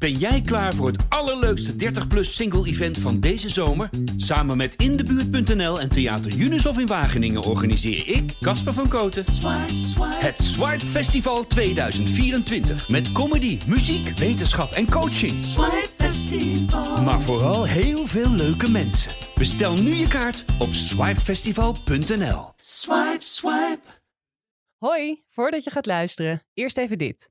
Ben jij klaar voor het allerleukste 30-plus single-event van deze zomer? Samen met Indebuurt.nl en Theater Unisof in Wageningen organiseer ik, Casper van Koten, het Swipe Festival 2024. Met comedy, muziek, wetenschap en coaching. Maar vooral heel veel leuke mensen. Bestel nu je kaart op swipefestival.nl. Swipe, swipe. Hoi, voordat je gaat luisteren, eerst even dit.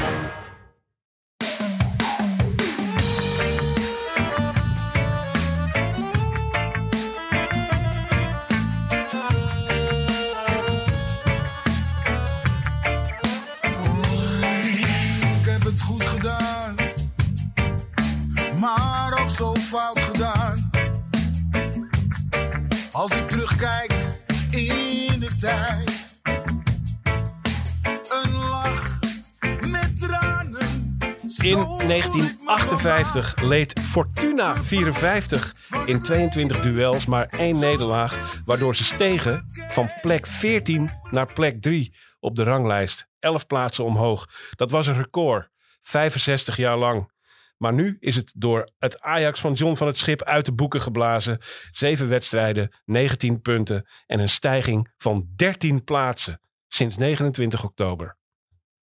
In 1958 leed Fortuna 54 in 22 duels maar één nederlaag, waardoor ze stegen van plek 14 naar plek 3 op de ranglijst. 11 plaatsen omhoog. Dat was een record, 65 jaar lang. Maar nu is het door het Ajax van John van het Schip uit de boeken geblazen. Zeven wedstrijden, 19 punten en een stijging van 13 plaatsen sinds 29 oktober.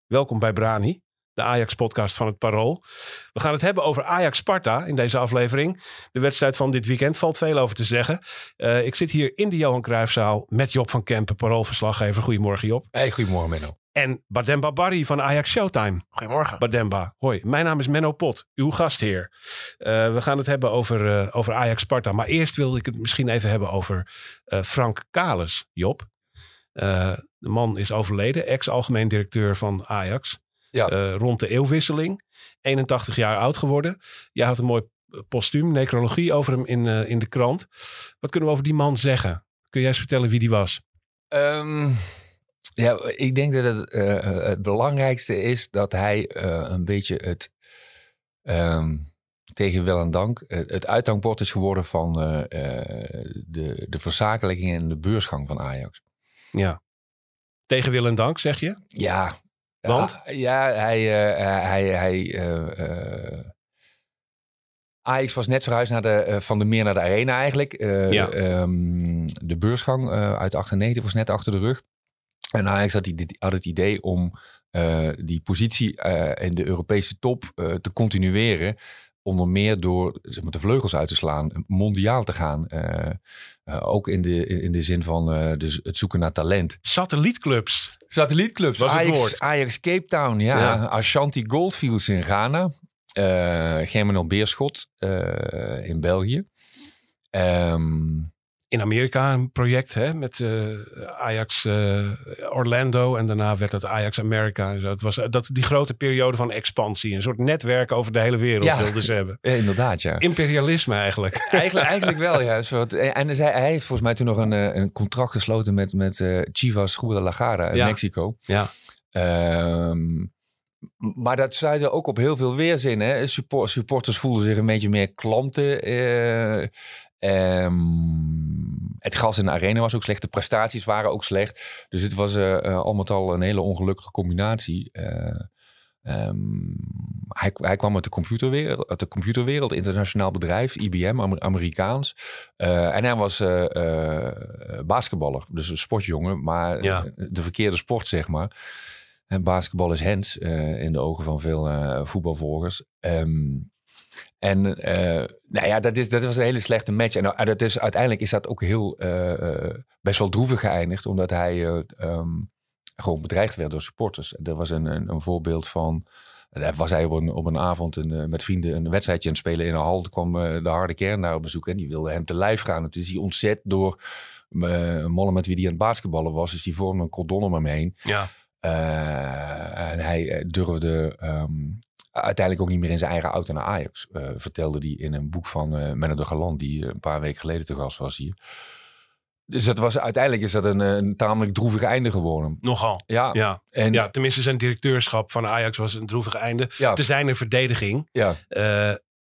Welkom bij Brani, de Ajax-podcast van het Parool. We gaan het hebben over Ajax-Sparta in deze aflevering. De wedstrijd van dit weekend valt veel over te zeggen. Eh, ik zit hier in de Johan Cruijffzaal met Job van Kempen, Paroolverslaggever. Goedemorgen Job. Hey, goedemorgen Menno. En Bademba Barry van Ajax Showtime. Goedemorgen. Bademba, hoi. Mijn naam is Menno Pot, uw gastheer. Eh, we gaan het hebben over, eh, over Ajax Sparta. Maar eerst wil ik het misschien even hebben over eh, Frank Kales, Job. Eh, de man is overleden, ex-algemeen directeur van Ajax. Ja. Eh, rond de eeuwwisseling. 81 jaar oud geworden. Jij had een mooi postuum, necrologie over hem in, eh, in de krant. Wat kunnen we over die man zeggen? Kun jij eens vertellen wie die was? Ehm, ja, ik denk dat het, eh, het belangrijkste is dat hij eh, een beetje het ehm, tegen wil en dank eh, het uithangbord is geworden van eh, eh, de, de verzakelijking en de beursgang van Ajax. Ja. Tegen wil en dank, zeg je? Ja. Want? Ja, hij, eh, hij, hij eh, eh, Ajax was net verhuisd naar de, eh, van de meer naar de arena eigenlijk. Eh, Ja. ehm, de beursgang eh, uit 98 was net achter de rug. En Ajax had, die, had het idee om eh, die positie eh, in de Europese top eh, te continueren. Onder meer door zeg maar, de vleugels uit te slaan, mondiaal te gaan. Eh, eh, ook in de, in de zin van eh, dus het zoeken naar talent. Satellietclubs. Satellietclubs. Was het Ajax, woord. Ajax Cape Town, ja. Ja. Ashanti Goldfields in Ghana. Germinal Beerschot in België. Ehm, in Amerika een project hè, met eh, Ajax eh, Orlando en daarna werd het Ajax America. Het was eh, dat, die grote periode van expansie, een soort netwerk over de hele wereld Ja. wilden ze hebben. inderdaad, ja. Imperialisme eigenlijk. Eigenlijk, eigenlijk wel, ja. Soort, en hij, hij heeft volgens mij toen nog een, een contract gesloten met, met eh, Chivas Guadalajara in Ja. Mexico. Ja. Ehm, maar dat stuitte ook op heel veel weerzin. Hè? Support, supporters voelden zich een beetje meer klanten. eh, ehm, het gas in de arena was ook slecht. De prestaties waren ook slecht. Dus het was eh, eh, al met al een hele ongelukkige combinatie. Eh, ehm, hij, hij kwam uit de computerwereld, uit de computerwereld, internationaal bedrijf, IBM, Amer- Amerikaans. En hij was basketballer, dus een sportjongen, maar Ja. de verkeerde sport, zeg maar. En basketbal is eh, in de ogen van veel voetbalvolgers. Ehm, en eh, nou ja, dat, is, dat was een hele slechte match. En eh, dat is, uiteindelijk is dat ook heel eh, best wel droevig geëindigd, omdat hij eh, ehm, gewoon bedreigd werd door supporters. Er was een, een, een voorbeeld van. Daar was hij op een, op een avond een, met vrienden een wedstrijdje aan het spelen in een hal. Toen kwam de harde kern daar op bezoek en die wilde hem te lijf gaan. En toen is hij ontzet door een mannen met wie hij aan het basketballen was. Dus die vormde een cordon om hem heen. Ja. En hij durfde ehm, uiteindelijk ook niet meer in zijn eigen auto naar Ajax. eh, vertelde hij in een boek van eh Menno de Galant, die eh, een paar weken geleden te gast was hier. Dus dat was, uiteindelijk is dat een, een tamelijk droevig einde geworden. Nogal. Ja, Ja. en ja, tenminste zijn directeurschap van Ajax was een droevig einde. ja, Te zijn een verdediging. ja,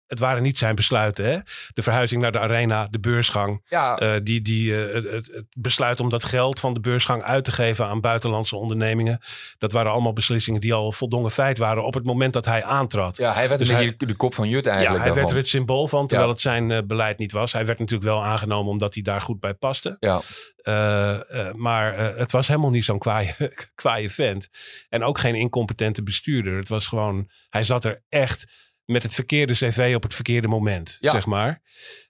het waren niet zijn besluiten. Hè? De verhuizing naar de arena, de beursgang. ja, eh, die, die, eh, het, besluit om dat geld van de beursgang uit te geven aan buitenlandse ondernemingen. Dat waren allemaal beslissingen die al voldongen feit waren op het moment dat hij aantrad. ja, hij werd Dus een hij- beetje de kop van Jut Ja, eigenlijk hij werd er het symbool van, terwijl Ja. het zijn eh, beleid niet was. Hij werd natuurlijk wel aangenomen omdat hij daar goed bij paste. Ja, maar het was helemaal niet zo'n kwaaie, kwaaie vent. En ook geen incompetente bestuurder. Het was gewoon, hij zat er echt met het verkeerde cv op het verkeerde moment, Ja. zeg maar.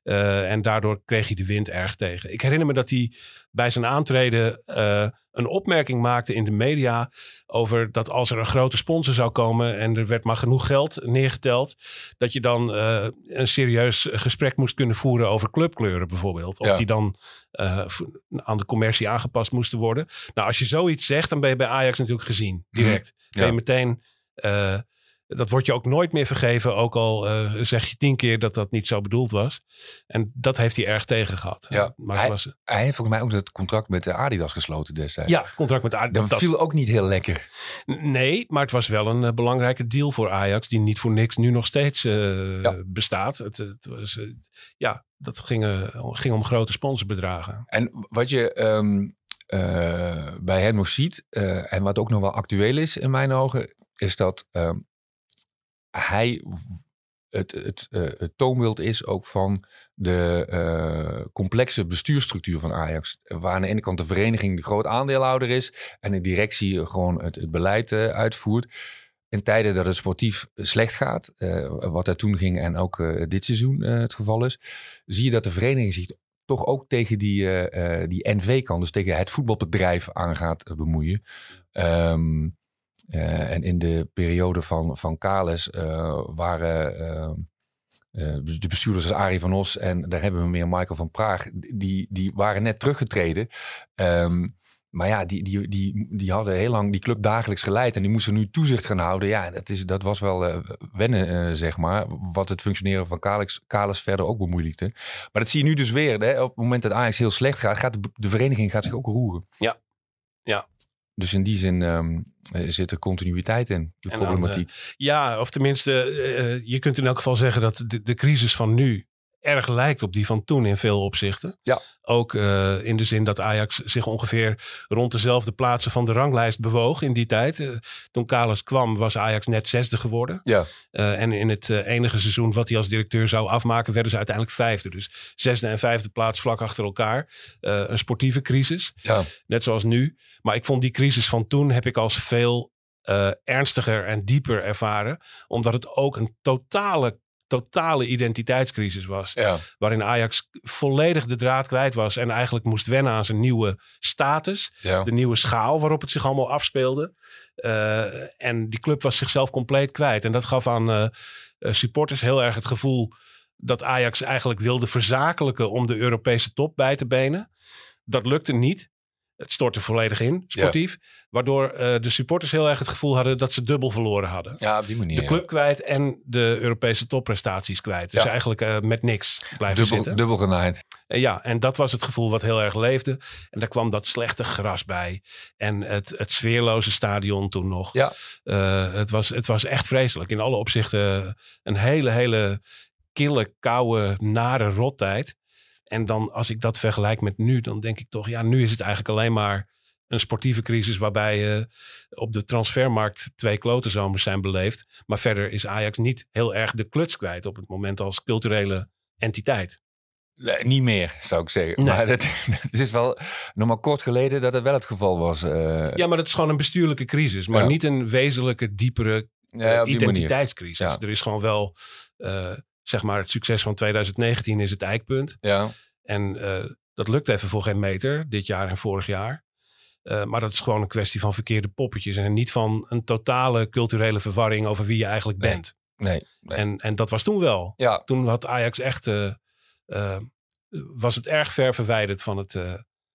Eh, en daardoor kreeg hij de wind erg tegen. Ik herinner me dat hij bij zijn aantreden eh, een opmerking maakte in de media over dat als er een grote sponsor zou komen en er werd maar genoeg geld neergeteld, dat je dan eh, een serieus gesprek moest kunnen voeren over clubkleuren bijvoorbeeld. Of Ja. die dan aan de commercie aangepast moesten worden. Nou, als je zoiets zegt, dan ben je bij Ajax natuurlijk gezien, direct. Ben Ja. je meteen, dat wordt je ook nooit meer vergeven, ook al eh, zeg je tien keer dat dat niet zo bedoeld was. En dat heeft hij erg tegen gehad. Ja. Maar het Hij- was, hij heeft volgens mij ook dat contract met de Adidas gesloten destijds. ja, contract met Ajax. Dat viel ook niet heel lekker. Nee, maar het was wel een eh, belangrijke deal voor Ajax, die niet voor niks nu nog steeds eh, Ja. bestaat. Het, het was, eh, ja, dat ging, eh, ging om grote sponsorbedragen. En wat je ehm, eh, bij hem nog ziet, eh, en wat ook nog wel actueel is in mijn ogen, is dat ehm, hij het, het, eh, het toonbeeld is ook van de eh, complexe bestuursstructuur van Ajax. Waar aan de ene kant de vereniging de groot aandeelhouder is en de directie gewoon het, beleid eh, uitvoert. In tijden dat het sportief slecht gaat, wat er toen ging en ook dit seizoen het geval is, zie je dat de vereniging zich toch ook tegen die, die NV kan, dus tegen het voetbalbedrijf aan gaat bemoeien. Ehm, eh, en in de periode van, van Kales eh, waren eh, de bestuurders als Arie van Os en daar hebben we meer Michael van Praag, die, die waren net teruggetreden. Ehm, maar ja, die, die, die, die hadden heel lang die club dagelijks geleid en die moesten nu toezicht gaan houden. Ja, dat, is, dat was wel wennen, zeg maar. Wat het functioneren van Kales, Kales verder ook bemoeilijkte. Maar dat zie je nu dus weer. Hè? Op het moment dat Ajax heel slecht gaat, gaat de, de vereniging gaat zich ook roeren. Ja. Ja. Dus in die zin ehm, eh, zit er continuïteit in, de En dan, problematiek. Ja, of tenminste, eh, je kunt in elk geval zeggen dat de, de crisis van nu erg lijkt op die van toen in veel opzichten. Ja. Ook eh, in de zin dat Ajax zich ongeveer rond dezelfde plaatsen van de ranglijst bewoog in die tijd. Eh, toen Kalis kwam was Ajax net zesde geworden. ja, Eh, en in het enige seizoen wat hij als directeur zou afmaken, werden ze uiteindelijk vijfde. Dus zesde en vijfde plaats vlak achter elkaar. Een sportieve crisis, ja, net zoals nu. Maar ik vond die crisis van toen heb ik als veel ernstiger en dieper ervaren. Omdat het ook een totale, totale identiteitscrisis was. ja, Waarin Ajax volledig de draad kwijt was. En eigenlijk moest wennen aan zijn nieuwe status ja. de nieuwe schaal waarop het zich allemaal afspeelde. Eh, en die club was zichzelf compleet kwijt. En dat gaf aan eh, eh, supporters heel erg het gevoel dat Ajax eigenlijk wilde verzakelijken om de Europese top bij te benen. Dat lukte niet. Het stortte volledig in, sportief. Waardoor eh, de supporters heel erg het gevoel hadden dat ze dubbel verloren hadden. ja, op die manier. De club kwijt en de Europese topprestaties kwijt. Dus Ja. eigenlijk eh, met niks blijven dubbel, zitten. dubbel genaaid. Eh, Ja, en dat was het gevoel wat heel erg leefde. En daar kwam dat slechte gras bij. En het, het sfeerloze stadion toen nog. Ja. Het, was, het was echt vreselijk. In alle opzichten een hele, hele kille, koude, nare rottijd. En dan als ik dat vergelijk met nu, dan denk ik toch... Ja, nu is het eigenlijk alleen maar een sportieve crisis... waarbij eh, op de transfermarkt twee klote zomers zijn beleefd. Maar verder is Ajax niet heel erg de kluts kwijt... op het moment als culturele entiteit. Nee, niet meer, zou ik zeggen. Nee. Maar het, het is wel nog maar kort geleden dat het wel het geval was. eh, Ja, maar dat is gewoon een bestuurlijke crisis. Maar Ja. niet een wezenlijke, diepere ja, eh, identiteitscrisis. Ja. Er is gewoon wel, zeg maar, het succes van 2019 is het eikpunt. Ja, En eh, dat lukt even voor geen meter, dit jaar en vorig jaar. Eh, maar dat is gewoon een kwestie van verkeerde poppetjes. En niet van een totale culturele verwarring over wie je eigenlijk Nee. bent. nee. nee. En, en dat was toen wel. ja, Toen had Ajax echt, eh, was het erg ver verwijderd van het,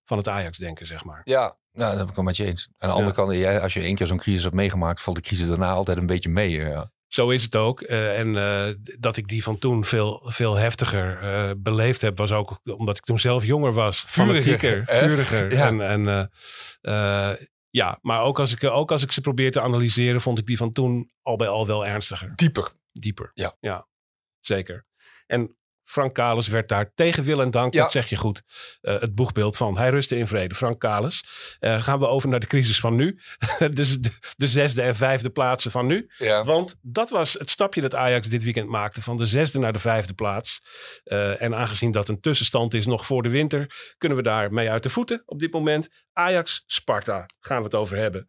van het Ajax-denken, zeg maar. ja, nou, dat ben ik wel met je eens. Aan de andere kant, jij, als je één keer zo'n crisis hebt meegemaakt, valt de crisis daarna altijd een beetje mee. Ja. Zo is het ook. Eh, en eh, dat ik die van toen veel, veel heftiger eh, beleefd heb, was ook omdat ik toen zelf jonger was. Vuriger, vuriger. Ja. En, en ja, maar ook als, ik, ook als ik ze probeer te analyseren, vond ik die van toen al bij al wel ernstiger. Dieper. Dieper. Ja. ja zeker. En Frank Kalis werd daar tegen wil en dank, Ja. dat zeg je goed, eh, het boegbeeld van. Hij rustte in vrede. Frank Kalis. Eh, gaan we over naar de crisis van nu. dus de, de zesde en vijfde plaatsen van nu. Ja. Want dat was het stapje dat Ajax dit weekend maakte. Van de zesde naar de vijfde plaats. Eh, en aangezien dat een tussenstand is nog voor de winter. Kunnen we daar mee uit de voeten op dit moment. Ajax-Sparta gaan we het over hebben.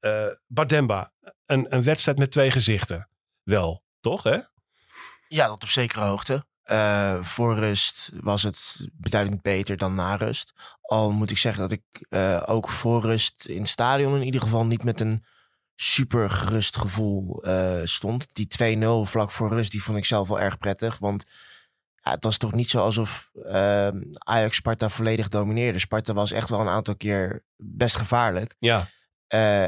Eh, Bademba. Een, een wedstrijd met twee gezichten. Wel, toch hè? Ja, dat op zekere hoogte. Eh, voor rust was het beduidend beter dan na rust. Al moet ik zeggen dat ik eh, ook voor rust in het stadion in ieder geval niet met een super gerust gevoel eh, stond. Die 2-0 vlak voor rust, die vond ik zelf wel erg prettig. Want ja, het was toch niet zo alsof eh, Ajax Sparta volledig domineerde. Sparta was echt wel een aantal keer best gevaarlijk. Ja.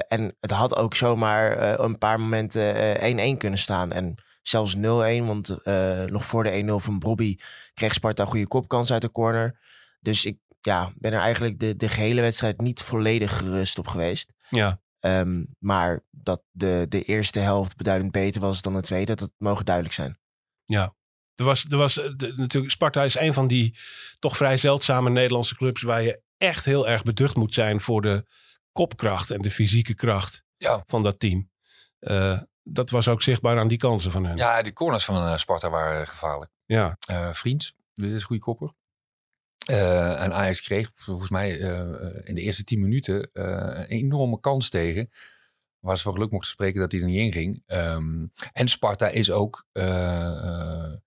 En het had ook zomaar een paar momenten eh, 1-1 kunnen staan. En zelfs 0-1, want eh, nog voor de 1-0 van Bobby kreeg Sparta een goede kopkans uit de corner. Dus ik ja, ben er eigenlijk de, de gehele wedstrijd niet volledig gerust op geweest. Ja. Ehm, maar dat de, de eerste helft beduidend beter was dan de tweede, dat mogen duidelijk zijn. Ja. Er was, er was eh, de- natuurlijk, Sparta is een van die toch vrij zeldzame Nederlandse clubs waar je echt heel erg beducht moet zijn voor de kopkracht en de fysieke kracht Ja. van dat team. Eh, dat was ook zichtbaar aan die kansen van hen. Ja, die corners van eh, Sparta waren gevaarlijk. Ja. Eh Vriends, dit is goede kopper. Eh, en Ajax kreeg volgens mij eh, in de eerste tien minuten eh, een enorme kans tegen. Waar ze van geluk mochten spreken dat hij er niet in ging. Ehm, en Sparta is ook... eh, eh,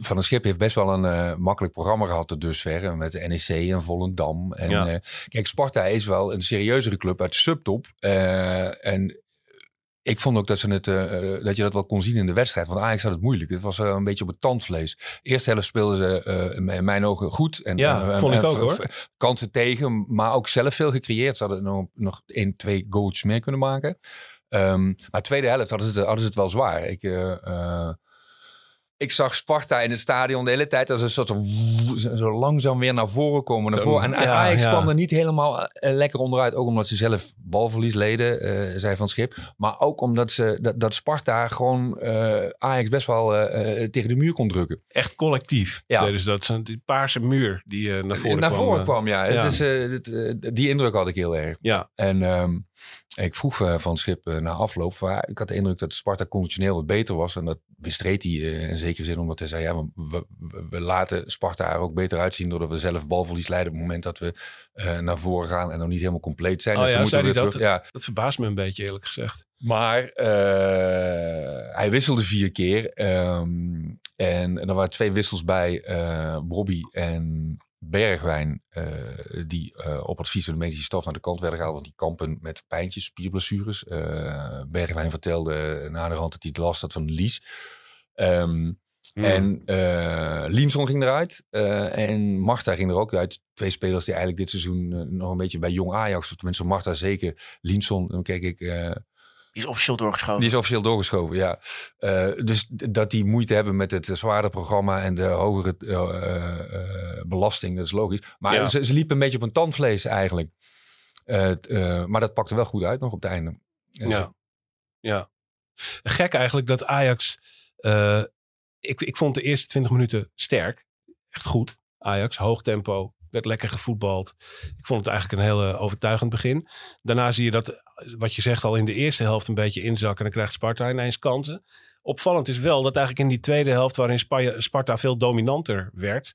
van het Schip heeft best wel een eh, makkelijk programma gehad tot dusver. eh, Met de NEC en Volendam. En, Ja. eh, kijk, Sparta is wel een serieuzere club uit de subtop. Eh, en ik vond ook dat, ze het, eh, eh, dat je dat wel kon zien in de wedstrijd. Want Ajax had het moeilijk. Het was eh, een beetje op het tandvlees. Eerste helft speelden ze in mijn ogen goed. En, Ja, vond ik ook, hoor. Kansen tegen, maar ook zelf veel gecreëerd. Ze hadden nog, nog één, twee goals meer kunnen maken. Ehm, maar tweede helft hadden ze, het, hadden ze het wel zwaar. Ik, ik zag Sparta in het stadion de hele tijd als een soort van zo langzaam weer naar voren komen. Naar voren. En ja, Ajax ja. kwam er niet helemaal eh, lekker onderuit. Ook omdat ze zelf balverlies leden, eh zei Van Schip. Maar ook omdat ze, dat, dat Sparta gewoon eh, Ajax best wel tegen de muur kon drukken. Echt collectief. Ja. Dus dat is een- die paarse muur die naar voren naar kwam. voren kwam, ja. ja. Het is, het, die indruk had ik heel erg. Ja. En ehm, ik vroeg eh, van Schip eh, na afloop. Ja, ik had de indruk dat Sparta conditioneel wat beter was. En dat bestreed hij eh, in zekere zin. Omdat hij zei, ja, we, we, we laten Sparta er ook beter uitzien. Doordat we zelf balverlies leiden op het moment dat we naar voren gaan. En nog niet helemaal compleet zijn. Oh dus ja, moeten we dat? terug. Ja, Dat verbaast me een beetje eerlijk gezegd. maar hij wisselde vier keer. ehm, en, en er waren twee wissels bij Bobby en Bergwijn. eh, die eh, op advies van de medische staf naar de kant werden gehaald. Want die kampen met pijntjes, spierblessures. Eh, Bergwijn vertelde na de hand dat hij het last had van Lies. Ehm, Hmm. En Lienson ging eruit. en Marta ging er ook uit. Twee spelers die eigenlijk dit seizoen nog een beetje bij jong Ajax. Of tenminste Marta zeker. Lienson, dan keek ik... eh, Die is officieel doorgeschoven. die is officieel doorgeschoven, ja. Eh, dus dat die moeite hebben met het zwaarder programma en de hogere eh, eh, eh, belasting, dat is logisch. Maar Ja. ze, ze liepen een beetje op een tandvlees eigenlijk. Eh, eh, maar dat pakte wel goed uit nog op het einde. En Ja. ja. Gek eigenlijk dat Ajax... eh, ik, ik vond de eerste 20 minuten sterk. Echt goed. Ajax, hoog tempo. Werd lekker gevoetbald. Ik vond het eigenlijk een heel overtuigend begin. Daarna zie je dat, wat je zegt, al in de eerste helft een beetje inzakken. En dan krijgt Sparta ineens kansen. Opvallend is wel dat eigenlijk in die tweede helft, waarin Spa- Sparta veel dominanter werd,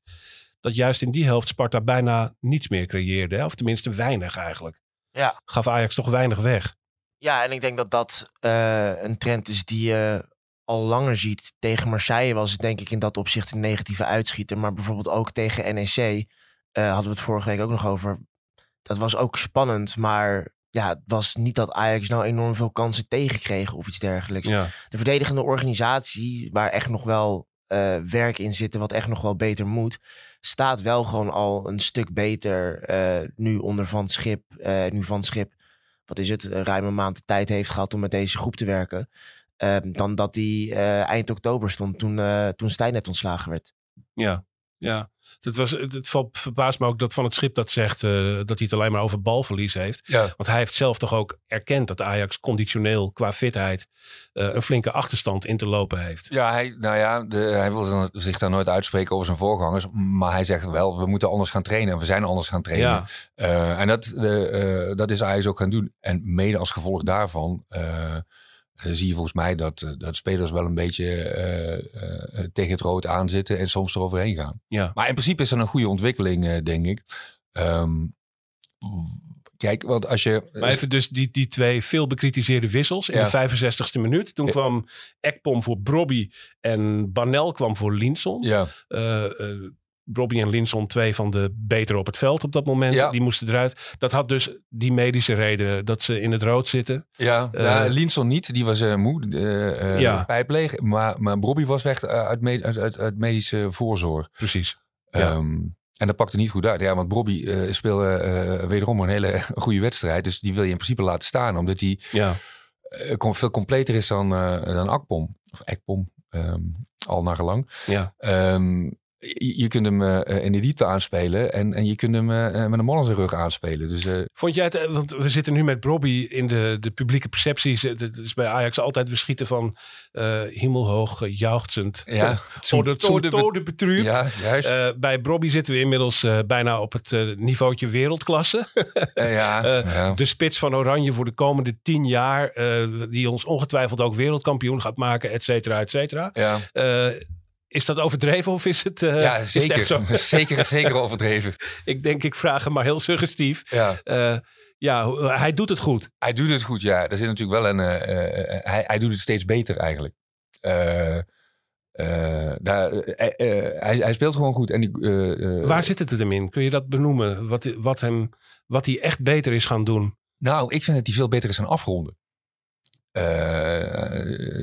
dat juist in die helft Sparta bijna niets meer creëerde. Hè? Of tenminste weinig eigenlijk. Ja. Gaf Ajax toch weinig weg. Ja, en ik denk dat dat eh, een trend is die je al langer ziet. Tegen Marseille was het denk ik in dat opzicht een negatieve uitschieter. Maar bijvoorbeeld ook tegen NEC eh, hadden we het vorige week ook nog over. Dat was ook spannend, maar ja, het was niet dat Ajax nou enorm veel kansen tegenkreeg of iets dergelijks. Ja. De verdedigende organisatie, waar echt nog wel eh, werk in zit en wat echt nog wel beter moet, staat wel gewoon al een stuk beter eh, nu onder Van Schip. nu Van Schip, wat is het, ruim een maand de tijd heeft gehad om met deze groep te werken. ehm, dan dat eh, eind oktober stond toen, toen Stijn net ontslagen werd. Ja, ja. Het, was, het, het valt- verbaast me ook dat Van het Schip dat zegt eh, dat hij het alleen maar over balverlies heeft. Ja. Want hij heeft zelf toch ook erkend dat Ajax conditioneel qua fitheid eh, een flinke achterstand in te lopen heeft. Ja, hij, nou ja, de, hij wil zich daar nooit uitspreken over zijn voorgangers. Maar hij zegt wel, we moeten anders gaan trainen. En we zijn anders gaan trainen. Ja, Eh, en dat, dat is Ajax ook gaan doen. En mede als gevolg daarvan zie je volgens mij dat, eh, dat spelers wel een beetje eh, eh, tegen het rood aanzitten en soms eroverheen gaan. ja. Maar in principe is dat een goede ontwikkeling, eh, denk ik. Ehm, kijk, want als je... Maar even dus die, die twee veel bekritiseerde wissels in Ja. de 65ste minuut. Toen Ja. kwam Ekpom voor Brobby en Banel kwam voor Linson. ja, Eh, eh, Brobby en Linson, twee van de beter op het veld op dat moment. Ja. Die moesten eruit. Dat had dus die medische reden dat ze in het rood zitten. ja. Nou, Linson niet, die was eh, moe, eh Ja. pijpleeg. Maar, maar Bobby was weg uit, me- uit, uit, uit medische voorzorg. Precies. Ja. Ehm, en dat pakte niet goed uit. Ja, want Bobby eh, speelde wederom een hele goede wedstrijd. Dus die wil je in principe laten staan. Omdat hij veel completer is dan, dan Akpom. Of Ekpom, ehm, al naar gelang. ja. Ehm, je, kunt hem eh, in de diepte aanspelen. En, en je kunt hem eh, met een man aan zijn rug aanspelen. Dus eh, Vond jij het, eh, want we zitten nu met Brobby in de, de publieke percepties. eh, Het is bij Ajax altijd we schieten van eh hemelhoog, jauchzend. ja, Voor de tode- tode betrübt. ja, juist. Eh, bij Brobby zitten we inmiddels eh, bijna op het eh, niveautje wereldklasse. Eh, ja, eh, ja. De spits van Oranje voor de komende tien jaar. eh, die ons ongetwijfeld ook wereldkampioen gaat maken, et cetera, et cetera. ja. Is dat overdreven of is het, eh, ja, is het zeker. zeker. Zeker overdreven. Ik denk, ik vraag hem maar heel suggestief. Ja. Eh, ja, hij doet het goed. Hij doet het goed, ja. Er zit natuurlijk wel een. eh, hij, hij doet het steeds beter eigenlijk. Daar, hij, hij speelt gewoon goed. En die, Waar zit het hem in? Kun je dat benoemen? Wat, wat, hem, wat hij echt beter is gaan doen? Nou, ik vind dat hij veel beter is gaan afronden. Eh,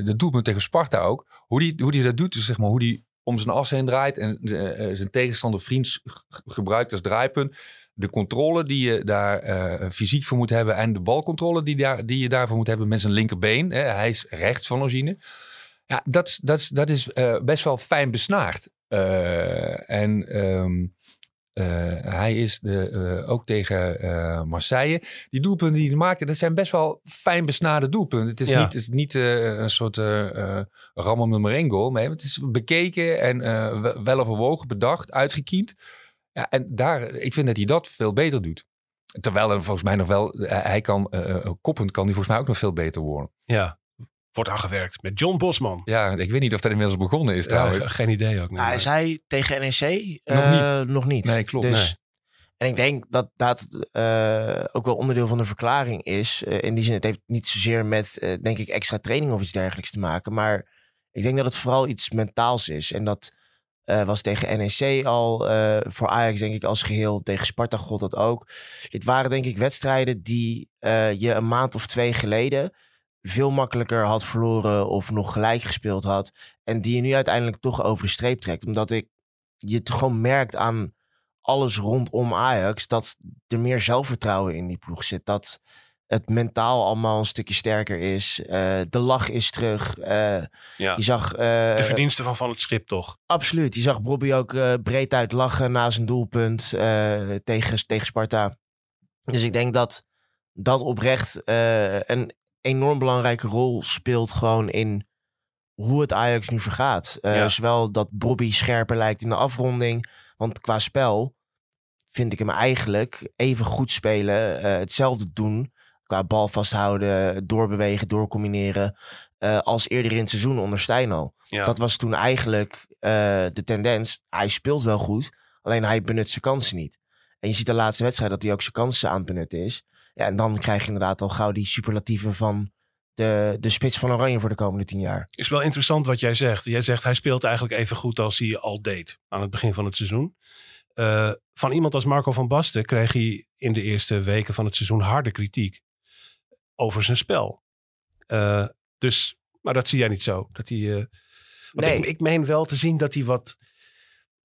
de doelpunt tegen Sparta ook. Hoe die, hoe die dat doet, dus zeg maar hoe die om zijn as heen draait en eh, eh, zijn tegenstander vriends gebruikt als draaipunt. De controle die je daar eh, fysiek voor moet hebben en de balcontrole die, daar, die je daarvoor moet hebben met zijn linkerbeen. Hè. Hij is rechts van origine. Ja, dat, is- dat, dat is best wel fijn besnaard. En ehm, eh, hij is de, eh, ook tegen eh, Marseille. Die doelpunten die hij maakte, dat zijn best wel fijn besnade doelpunten. Het is Ja. niet, het is niet een soort ram om nummer één goal. Het is bekeken en wel- overwogen, bedacht, uitgekiend. Ja, en daar, ik vind dat hij dat veel beter doet. Terwijl er volgens mij nog wel, hij kan, koppend kan hij volgens mij ook nog veel beter worden. Ja, wordt aangewerkt met John Bosman. Ja, ik weet niet of dat inmiddels begonnen is trouwens. Ja, geen idee ook. Nou, hij zei tegen NEC Nog eh, nog niet. Nee, klopt. Dus, Nee. En ik denk dat dat eh, ook wel onderdeel van de verklaring is. Eh, in die zin, het heeft niet zozeer met, eh, denk ik, extra training of iets dergelijks te maken. Maar ik denk dat het vooral iets mentaals is. En dat eh, was tegen NEC al. eh, voor Ajax denk ik als geheel. Tegen Sparta god dat ook. Dit waren denk ik wedstrijden die eh, je een maand of twee geleden... veel makkelijker had verloren of nog gelijk gespeeld had. En die je nu uiteindelijk toch over de streep trekt. Omdat ik je het gewoon merkt aan alles rondom Ajax. Dat er meer zelfvertrouwen in die ploeg zit. Dat het mentaal allemaal een stukje sterker is. Eh, de lach is terug. Eh, Ja. Je zag... eh, De verdienste van Van het Schip toch? Absoluut. Je zag Bobby ook breed uit lachen na zijn doelpunt eh, tegen, tegen Sparta. Dus ik denk dat dat oprecht eh, een enorm belangrijke rol speelt gewoon in hoe het Ajax nu vergaat. Ja. Zowel dat Bobby scherper lijkt in de afronding. Want qua spel vind ik hem eigenlijk even goed spelen. eh, hetzelfde doen. Qua bal vasthouden, doorbewegen, doorcombineren. eh, als eerder in het seizoen onder Stijn al. Ja. Dat was toen eigenlijk de tendens. Hij speelt wel goed, alleen hij benut zijn kansen niet. En je ziet de laatste wedstrijd dat hij ook zijn kansen aan het benutten is. Ja, en dan krijg je inderdaad al gauw die superlatieven van de, de spits van Oranje voor de komende tien jaar. Is wel interessant wat jij zegt. Jij zegt hij speelt eigenlijk even goed als hij al deed aan het begin van het seizoen. Eh, van iemand als Marco van Basten kreeg hij in de eerste weken van het seizoen harde kritiek over zijn spel. Eh, dus, maar dat zie jij niet zo. Dat hij, eh, Nee. ik, ik meen wel te zien dat hij wat,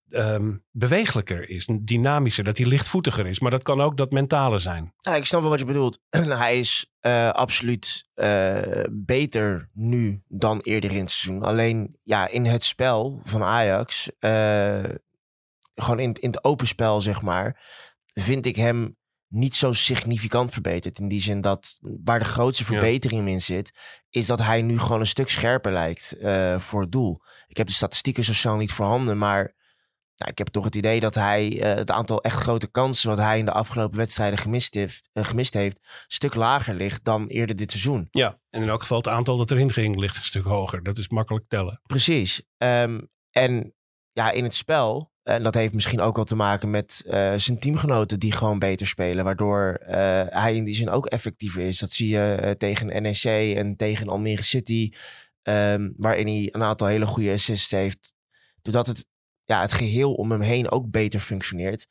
ehm, bewegelijker is, dynamischer, dat hij lichtvoetiger is. Maar dat kan ook dat mentale zijn. Ja, ik snap wel wat je bedoelt. hij is eh, absoluut eh, beter nu dan eerder in het seizoen. Alleen ja, in het spel van Ajax, eh, gewoon in, in het open spel zeg maar, vind ik hem niet zo significant verbeterd. In die zin dat waar de grootste verbetering in zit, is dat hij nu gewoon een stuk scherper lijkt voor het doel. Ik heb de statistieken zo snel niet voorhanden, maar nou, ik heb toch het idee dat hij uh, het aantal echt grote kansen wat hij in de afgelopen wedstrijden gemist heeft, uh, gemist heeft, een stuk lager ligt dan eerder dit seizoen. Ja, en in elk geval het aantal dat erin ging ligt een stuk hoger. Dat is makkelijk tellen. Precies. Um, en ja, in het spel, en dat heeft misschien ook wel te maken met uh, zijn teamgenoten die gewoon beter spelen, waardoor hij in die zin ook effectiever is. Dat zie je tegen NEC en tegen Almere City, um, waarin hij een aantal hele goede assists heeft. Doordat het ja, het geheel om hem heen ook beter functioneert,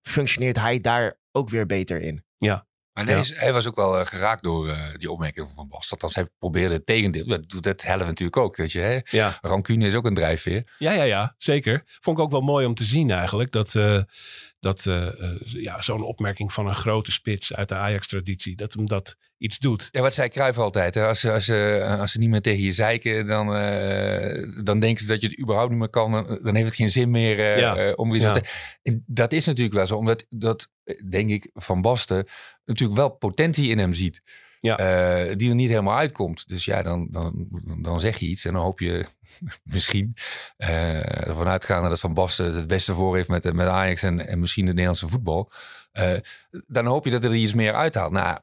functioneert hij daar ook weer beter in. Ja. Maar nee, hij was ook wel uh, geraakt door uh, die opmerking van Basten. Althans, hij probeerde het tegendeel. Dat, dat helpt natuurlijk ook. Dat je, hè? Ja. Rancune is ook een drijfveer. Ja, ja, ja, zeker. Vond ik ook wel mooi om te zien eigenlijk. Dat, uh, dat ja, zo'n opmerking van een grote spits uit de Ajax-traditie, dat hem dat iets doet. Ja, wat zei Cruijff altijd. Hè? Als, als, als ze niet meer tegen je zeiken, dan, uh, dan denken ze dat je het überhaupt niet meer kan. Dan heeft het geen zin meer ja. om iets ja. te... Dat is natuurlijk wel zo, omdat dat, denk ik, Van Basten natuurlijk wel potentie in hem ziet. Ja. Uh, die er niet helemaal uitkomt. Dus ja, dan, dan, dan zeg je iets en dan hoop je misschien uh, ervan uitgaande dat Van Basten het beste voor heeft met, met Ajax en, en misschien het Nederlandse voetbal. Uh, dan hoop je dat er iets meer uithaalt. Nou,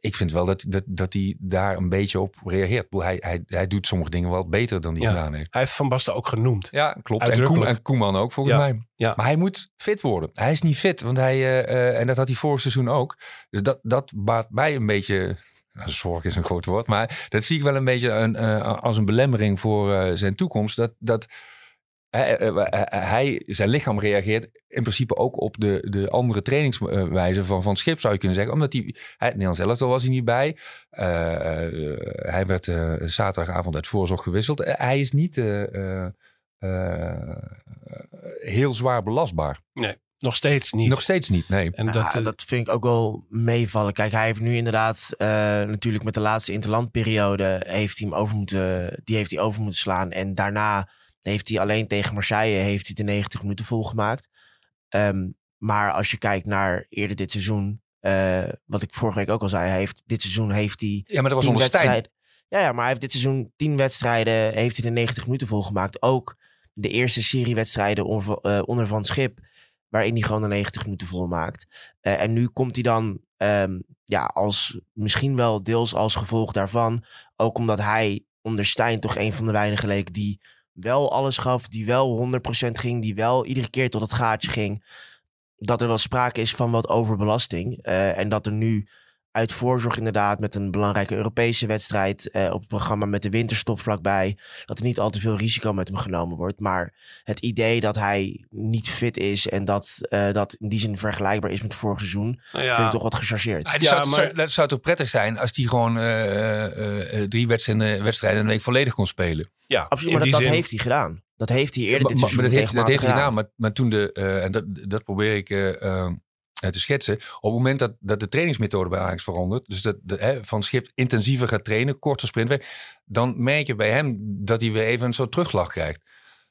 ik vind wel dat, dat, dat hij daar een beetje op reageert. Hij, hij, hij doet sommige dingen wel beter dan hij ja. gedaan heeft. Hij heeft Van Basten ook genoemd. Ja, klopt. En, Koem, en Koeman ook, volgens ja. mij. Ja. Maar hij moet fit worden. Hij is niet fit, want hij, uh, uh, en dat had hij vorig seizoen ook. Dus dat, dat baat mij een beetje... Nou, zorg is een groot woord, maar dat zie ik wel een beetje een, uh, als een belemmering voor zijn toekomst. Dat, dat hij, hij, zijn lichaam reageert in principe ook op de, de andere trainingswijze van Van Schip, zou je kunnen zeggen. Omdat hij, hij Nederlands elftal was hij niet bij. Uh, uh, hij werd uh, zaterdagavond uit voorzorg gewisseld. hij is niet heel zwaar belastbaar. Nee. Nog steeds niet. Nog steeds niet, nee. En dat, ja, dat vind ik ook wel meevallen. Kijk, hij heeft nu inderdaad uh, natuurlijk met de laatste interlandperiode heeft hij hem over moeten, die heeft hij over moeten slaan. En daarna heeft hij alleen tegen Marseille heeft hij de 90 minuten volgemaakt. Um, maar als je kijkt naar eerder dit seizoen, uh, wat ik vorige week ook al zei, hij heeft, dit seizoen heeft hij. Ja, maar dat was onder. Ja, ja, maar hij heeft dit seizoen 10 wedstrijden, heeft hij de 90 minuten volgemaakt. Ook de eerste serie wedstrijden onder, uh, onder Van Schip, waarin hij gewoon de 90 minuten volmaakt. Uh, en nu komt hij dan, um, ja, als misschien wel deels als gevolg daarvan, ook omdat hij onder Stijn toch een van de weinigen leek die wel alles gaf, die wel 100% ging, die wel iedere keer tot het gaatje ging, dat er wel sprake is van wat overbelasting. Uh, en dat er nu uit voorzorg inderdaad met een belangrijke Europese wedstrijd uh, op het programma met de winterstop vlakbij, dat er niet al te veel risico met hem genomen wordt. Maar het idee dat hij niet fit is en dat uh, dat in die zin vergelijkbaar is met vorig seizoen, nou ja. vind ik toch wat gechargeerd. Ja, zou, maar... zou, zou toch prettig zijn als hij gewoon uh, drie wedstrijden, wedstrijden een week volledig kon spelen. Ja, absoluut. Maar dat, dat heeft hij gedaan. Dat heeft hij eerder dit seizoen maar dat heeft, dat heeft hij gedaan. gedaan. Maar, maar toen de, uh, en dat, dat probeer ik uh, te schetsen. Op het moment dat, dat de trainingsmethode bij Ajax verandert. Dus dat de, hè, van Schip intensiever gaat trainen, korter sprintweg. Dan merk je bij hem dat hij weer even een soort terugslag krijgt.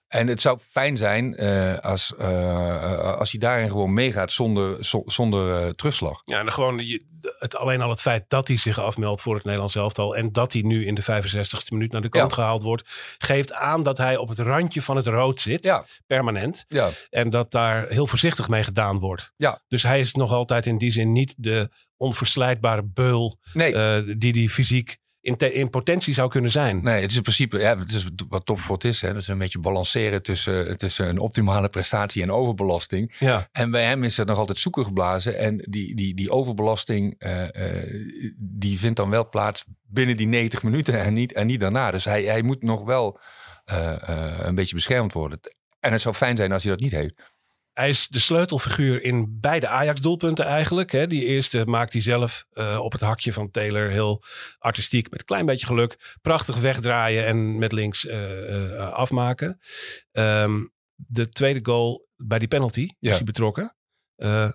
En het zou fijn zijn uh, als, uh, als hij daarin gewoon meegaat zonder, zo, zonder uh, terugslag. Ja, en gewoon je, het, alleen al het feit dat hij zich afmeldt voor het Nederlands elftal en dat hij nu in de 65ste minuut naar de kant ja. gehaald wordt, geeft aan dat hij op het randje van het rood zit, ja. permanent. Ja. En dat daar heel voorzichtig mee gedaan wordt. Ja. Dus hij is nog altijd in die zin niet de onverslijtbare beul nee. die die fysiek in, in, potentie zou kunnen zijn. Nee, het is in principe, ja, het is wat topsport is. Hè. Dat is een beetje balanceren tussen, tussen een optimale prestatie en overbelasting. Ja. En bij hem is het nog altijd zoeken geblazen. En die, die, die overbelasting, uh, uh, die vindt dan wel plaats binnen die 90 minuten en niet, en niet daarna. Dus hij, hij moet nog wel uh, een beetje beschermd worden. En het zou fijn zijn als hij dat niet heeft. Hij is de sleutelfiguur in beide Ajax-doelpunten eigenlijk. Hè. Die eerste maakt hij zelf uh, op het hakje van Taylor. Heel artistiek, met een klein beetje geluk. Prachtig wegdraaien en met links uh, uh, afmaken. Um, de tweede goal bij die penalty Ja. is hij betrokken. Eh,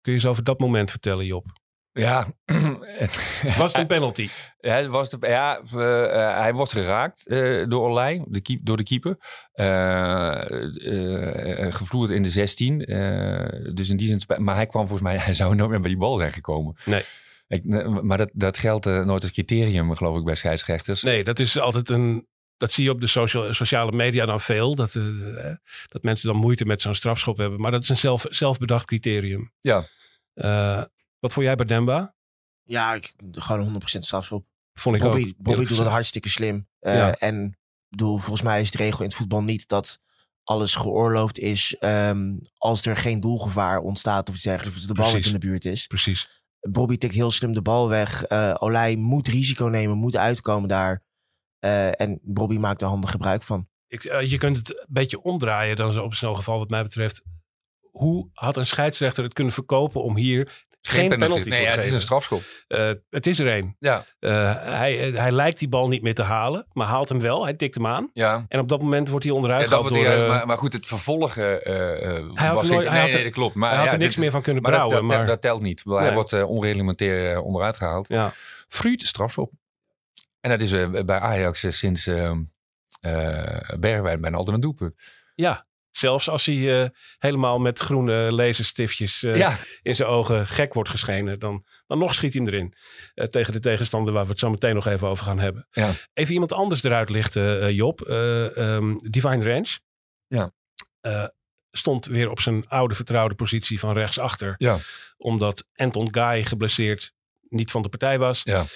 kun je eens over dat moment vertellen, Job? Ja. Was het een penalty? Ja, het was de, ja eh, hij wordt geraakt eh, door Olij, de keep, door de keeper. Eh, gevloerd in de 16. eh, dus in die zin, maar hij kwam volgens mij, hij zou nooit meer bij die bal zijn gekomen. Nee. Ik, maar dat, dat geldt nooit als criterium, geloof ik, bij scheidsrechters. Nee, dat is altijd een. Dat zie je op de social, sociale media dan veel. Dat, dat mensen dan moeite met zo'n strafschop hebben. Maar dat is een zelf, zelfbedacht criterium. Ja. Wat vond jij bij Demba? Ja, ik, gewoon 100% strafschop. Vond ik Bobby, ook. Bobby doet dat hartstikke slim. Eh, Ja. En bedoel, volgens mij is de regel in het voetbal niet dat alles geoorloofd is ehm, als er geen doelgevaar ontstaat of iets dergelijks. Of de bal niet in de buurt is. Precies. Bobby tikt heel slim de bal weg. Eh Olij moet risico nemen, moet uitkomen daar. Eh, en Bobby maakt er handig gebruik van. Ik, je kunt het een beetje omdraaien dan op zo'n geval wat mij betreft. Hoe had een scheidsrechter het kunnen verkopen om hier geen, penalty, Nee, ja, het is een strafschop. Eh, het is er één. Ja. Eh, hij, hij lijkt die bal niet meer te halen, maar haalt hem wel. Hij tikt hem aan. Ja. En op dat moment wordt hij onderuit Ja, gehaald eh, maar, maar goed, het vervolg eh, eh, Hij had was er nooit- hij nee, had er- nee, dat klopt. Maar hij had er niks meer van kunnen Maar dat, brouwen. dat, maar, dat telt niet. Nee. Hij wordt eh, onreglementair eh, onderuit gehaald. ja. Fruit strafschop. En dat is eh, bij Ajax eh, sinds uh, Bergwijn bijna altijd een doelpunt. ja, zelfs als hij eh, helemaal met groene laserstiftjes eh, ja, in zijn ogen gek wordt geschenen, dan, dan nog schiet hij hem erin. Eh, tegen de tegenstander waar we het zo meteen nog even over gaan hebben. Ja. Even iemand anders eruit lichten, Job. Eh, ehm, Divine Range. Ja. Stond weer op zijn oude vertrouwde positie van rechtsachter. Ja. Omdat Anton Guy geblesseerd niet van de partij was. Ja.